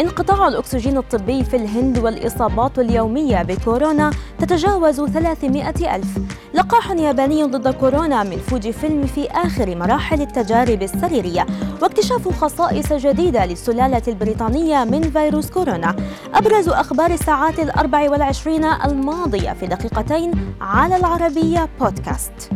انقطاع الأكسجين الطبي في الهند والإصابات اليومية بكورونا تتجاوز 300 ألف. لقاح ياباني ضد كورونا من فوجي فيلم في آخر مراحل التجارب السريرية واكتشاف خصائص جديدة للسلالة البريطانية من فيروس كورونا. أبرز أخبار الساعات الأربع والعشرين الماضية في دقيقتين على العربية بودكاست.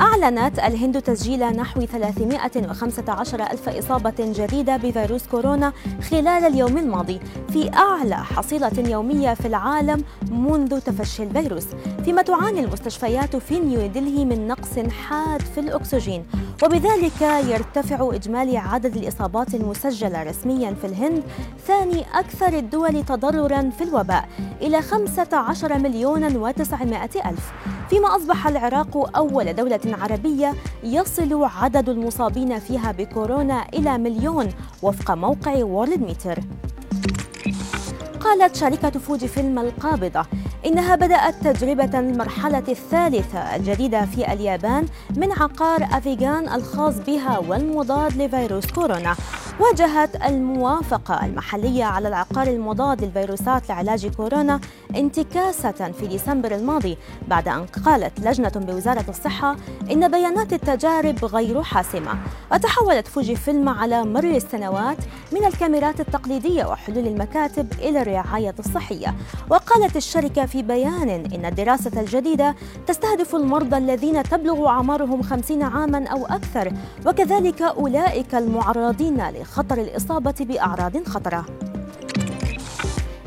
أعلنت الهند تسجيل نحو 315 ألف إصابة جديدة بفيروس كورونا خلال اليوم الماضي في أعلى حصيلة يومية في العالم منذ تفشي الفيروس فيما تعاني المستشفيات في نيودلهي من نقص حاد في الأكسجين. وبذلك يرتفع إجمالي عدد الإصابات المسجلة رسميا في الهند ثاني أكثر الدول تضررا في الوباء إلى 15 مليون و900 ألف. فيما أصبح العراق أول دولة عربية يصل عدد المصابين فيها بكورونا إلى مليون وفق موقع وورلد ميتر. قالت شركة فوجي فيلم القابضة إنها بدأت تجربة المرحلة الثالثة الجديدة في اليابان من عقار أفيغان الخاص بها والمضاد لفيروس كورونا. واجهت الموافقة المحلية على العقار المضاد للفيروسات لعلاج كورونا انتكاسة في ديسمبر الماضي بعد أن قالت لجنة بوزارة الصحة إن بيانات التجارب غير حاسمة. وتحولت فوجي فيلم على مر السنوات من الكاميرات التقليدية وحلول المكاتب إلى الرعاية الصحية. وقالت الشركة في بيان إن الدراسة الجديدة تستهدف المرضى الذين تبلغ أعمارهم 50 عاما أو أكثر وكذلك أولئك المعرضين لخطر الإصابة بأعراض خطرة.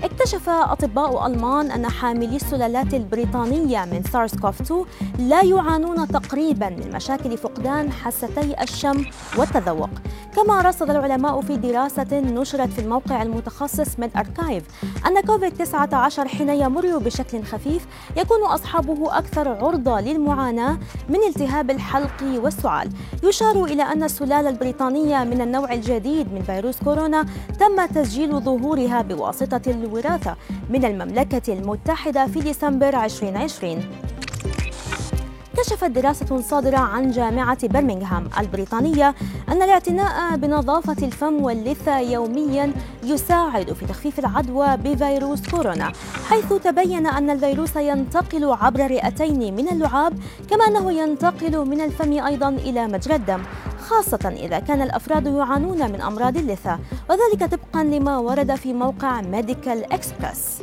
اكتشف أطباء ألمان أن حاملي السلالات البريطانية من سارس كوف 2 لا يعانون تقريبا من مشاكل فقدان حستي الشم والتذوق. كما رصد العلماء في دراسة نشرت في الموقع المتخصص ميد أركايف أن كوفيد 19 حين يمر بشكل خفيف يكون أصحابه أكثر عرضة للمعاناة من التهاب الحلق والسعال. يشار إلى أن السلالة البريطانية من النوع الجديد من فيروس كورونا تم تسجيل ظهورها بواسطة الوراثة من المملكة المتحدة في ديسمبر 2020 كشفت دراسة صادرة عن جامعة برمنغهام البريطانية أن الاعتناء بنظافة الفم واللثة يوميا يساعد في تخفيف العدوى بفيروس كورونا حيث تبين أن الفيروس ينتقل عبر الرئتين من اللعاب كما أنه ينتقل من الفم أيضا إلى مجرى الدم. خاصة إذا كان الأفراد يعانون من أمراض اللثة وذلك طبقا لما ورد في موقع ميديكال إكسبرس